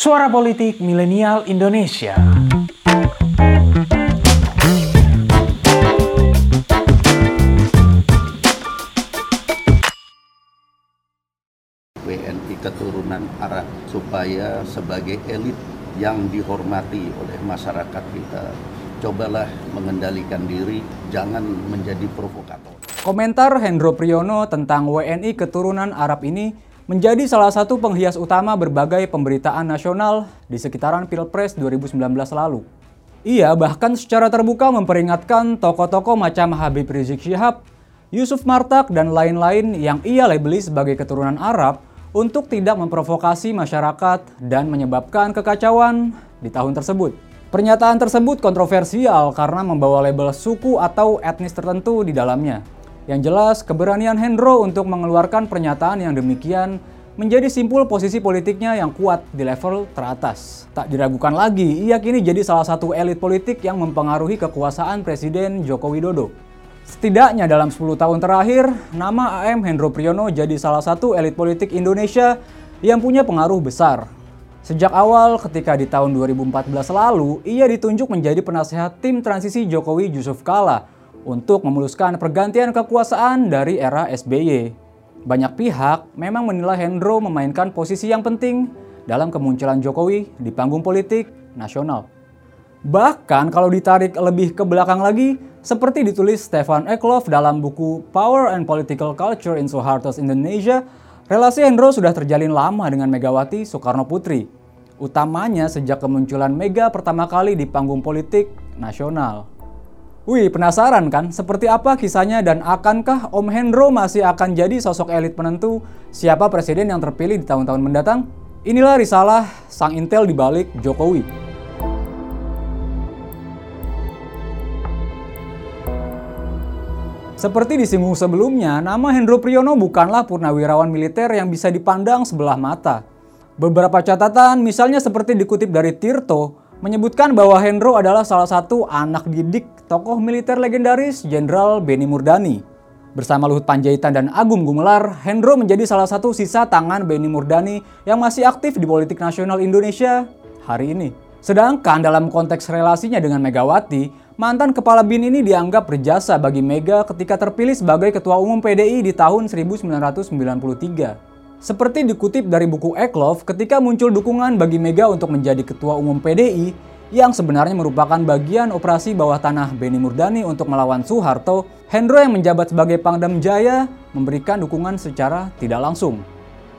Suara Politik Milenial Indonesia. WNI keturunan Arab supaya sebagai elit yang dihormati oleh masyarakat kita cobalah mengendalikan diri jangan menjadi provokator. Komentar Hendro Priyono tentang WNI keturunan Arab ini menjadi salah satu penghias utama berbagai pemberitaan nasional di sekitaran Pilpres 2019 lalu. Ia bahkan secara terbuka memperingatkan tokoh-tokoh macam Habib Rizik Syihab, Yusuf Martak, dan lain-lain yang ia labeli sebagai keturunan Arab untuk tidak memprovokasi masyarakat dan menyebabkan kekacauan di tahun tersebut. Pernyataan tersebut kontroversial karena membawa label suku atau etnis tertentu di dalamnya. Yang jelas, keberanian Hendro untuk mengeluarkan pernyataan yang demikian menjadi simpul posisi politiknya yang kuat di level teratas. Tak diragukan lagi, ia kini jadi salah satu elit politik yang mempengaruhi kekuasaan Presiden Joko Widodo. Setidaknya dalam 10 tahun terakhir, nama AM Hendro Priyono jadi salah satu elit politik Indonesia yang punya pengaruh besar. Sejak awal ketika di tahun 2014 lalu, ia ditunjuk menjadi penasehat tim transisi Jokowi Yusuf Kala untuk memuluskan pergantian kekuasaan dari era SBY. Banyak pihak memang menilai Hendro memainkan posisi yang penting dalam kemunculan Jokowi di panggung politik nasional. Bahkan kalau ditarik lebih ke belakang lagi, seperti ditulis Stefan Eklof dalam buku Power and Political Culture in Suharto's Indonesia, relasi Hendro sudah terjalin lama dengan Megawati Soekarno Putri, utamanya sejak kemunculan Mega pertama kali di panggung politik nasional. Wih, penasaran kan seperti apa kisahnya dan akankah Om Hendro masih akan jadi sosok elit penentu siapa presiden yang terpilih di tahun-tahun mendatang? Inilah risalah sang intel di balik Jokowi. Seperti disinggung sebelumnya, nama Hendro Priyono bukanlah purnawirawan militer yang bisa dipandang sebelah mata. Beberapa catatan, misalnya seperti dikutip dari Tirto, menyebutkan bahwa Hendro adalah salah satu anak didik tokoh militer legendaris Jenderal Beni Murdani. Bersama Luhut Panjaitan dan Agung Gumelar, Hendro menjadi salah satu sisa tangan Beni Murdani yang masih aktif di politik nasional Indonesia hari ini. Sedangkan dalam konteks relasinya dengan Megawati, mantan kepala BIN ini dianggap berjasa bagi Mega ketika terpilih sebagai ketua umum PDI di tahun 1993. Seperti dikutip dari buku Eklov, ketika muncul dukungan bagi Mega untuk menjadi ketua umum PDI, yang sebenarnya merupakan bagian operasi bawah tanah Beni Murdani untuk melawan Soeharto, Hendro yang menjabat sebagai Pangdam Jaya memberikan dukungan secara tidak langsung.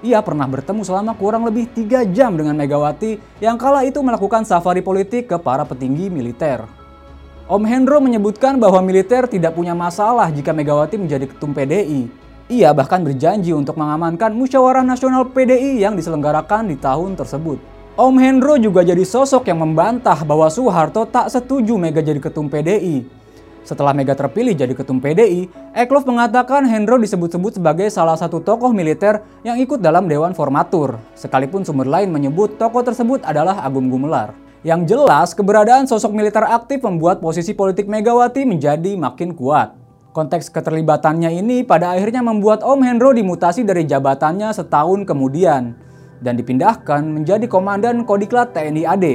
Ia pernah bertemu selama kurang lebih tiga jam dengan Megawati yang kala itu melakukan safari politik ke para petinggi militer. Om Hendro menyebutkan bahwa militer tidak punya masalah jika Megawati menjadi ketum PDI. Ia bahkan berjanji untuk mengamankan musyawarah nasional PDI yang diselenggarakan di tahun tersebut. Om Hendro juga jadi sosok yang membantah bahwa Soeharto tak setuju Mega jadi ketum PDI setelah Mega terpilih jadi ketum PDI, Eklov mengatakan Hendro disebut-sebut sebagai salah satu tokoh militer yang ikut dalam Dewan Formatur, sekalipun sumber lain menyebut tokoh tersebut adalah Agung Gumelar. Yang jelas, keberadaan sosok militer aktif membuat posisi politik Megawati menjadi makin kuat. Konteks keterlibatannya ini pada akhirnya membuat Om Hendro dimutasi dari jabatannya setahun kemudian dan dipindahkan menjadi Komandan Kodiklat TNI AD,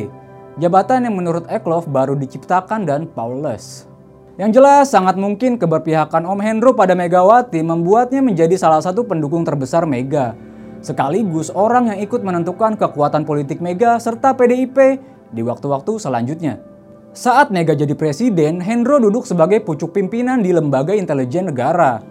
jabatan yang menurut Eklov baru diciptakan dan powerless. Yang jelas, sangat mungkin keberpihakan Om Hendro pada Megawati membuatnya menjadi salah satu pendukung terbesar Mega. Sekaligus orang yang ikut menentukan kekuatan politik Mega serta PDIP di waktu-waktu selanjutnya. Saat Mega jadi presiden, Hendro duduk sebagai pucuk pimpinan di lembaga intelijen negara.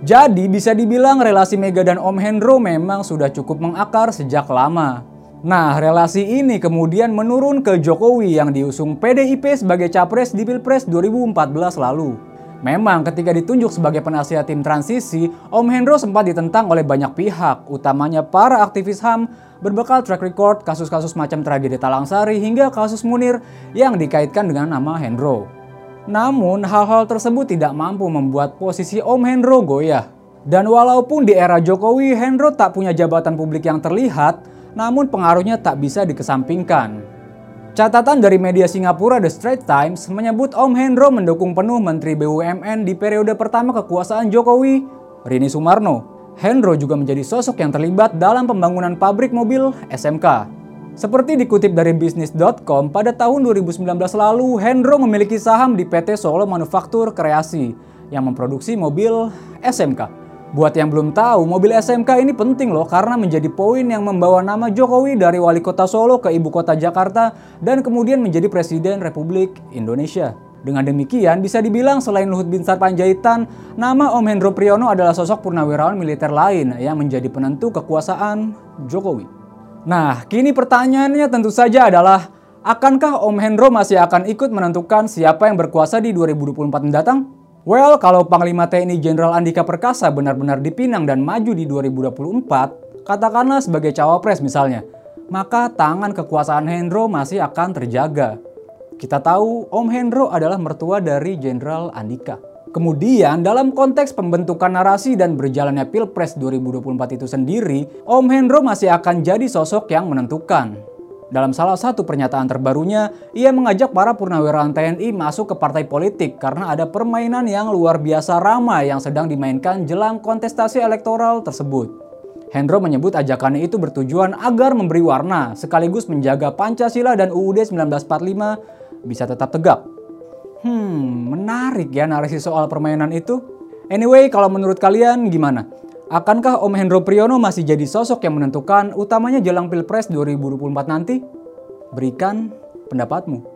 Jadi bisa dibilang relasi Mega dan Om Hendro memang sudah cukup mengakar sejak lama. Nah, relasi ini kemudian menurun ke Jokowi yang diusung PDIP sebagai capres di Pilpres 2014 lalu. Memang ketika ditunjuk sebagai penasihat tim transisi, Om Hendro sempat ditentang oleh banyak pihak, utamanya para aktivis HAM berbekal track record kasus-kasus macam tragedi Talangsari hingga kasus Munir yang dikaitkan dengan nama Hendro. Namun, hal-hal tersebut tidak mampu membuat posisi Om Hendro goyah. Dan walaupun di era Jokowi, Hendro tak punya jabatan publik yang terlihat, namun pengaruhnya tak bisa dikesampingkan. Catatan dari media Singapura The Straits Times menyebut Om Hendro mendukung penuh Menteri BUMN di periode pertama kekuasaan Jokowi, Rini Sumarno. Hendro juga menjadi sosok yang terlibat dalam pembangunan pabrik mobil SMK. Seperti dikutip dari bisnis.com, pada tahun 2019 lalu, Hendro memiliki saham di PT Solo Manufaktur Kreasi yang memproduksi mobil SMK. Buat yang belum tahu, mobil SMK ini penting loh karena menjadi poin yang membawa nama Jokowi dari wali kota Solo ke ibu kota Jakarta dan kemudian menjadi Presiden Republik Indonesia. Dengan demikian, bisa dibilang selain Luhut Binsar Panjaitan, nama Om Hendro Priyono adalah sosok purnawirawan militer lain yang menjadi penentu kekuasaan Jokowi. Nah, kini pertanyaannya tentu saja adalah, akankah Om Hendro masih akan ikut menentukan siapa yang berkuasa di 2024 mendatang? Well, kalau Panglima TNI Jenderal Andika Perkasa benar-benar dipinang dan maju di 2024, katakanlah sebagai cawapres misalnya, maka tangan kekuasaan Hendro masih akan terjaga. Kita tahu Om Hendro adalah mertua dari Jenderal Andika. Kemudian dalam konteks pembentukan narasi dan berjalannya Pilpres 2024 itu sendiri, Om Hendro masih akan jadi sosok yang menentukan. Dalam salah satu pernyataan terbarunya, ia mengajak para purnawirawan TNI masuk ke partai politik karena ada permainan yang luar biasa ramai yang sedang dimainkan jelang kontestasi elektoral tersebut. Hendro menyebut ajakannya itu bertujuan agar memberi warna sekaligus menjaga Pancasila dan UUD 1945 bisa tetap tegak. Hmm, menarik ya narasi soal permainan itu. Anyway, kalau menurut kalian gimana? Akankah Om Hendro Priyono masih jadi sosok yang menentukan utamanya jelang Pilpres 2024 nanti? Berikan pendapatmu.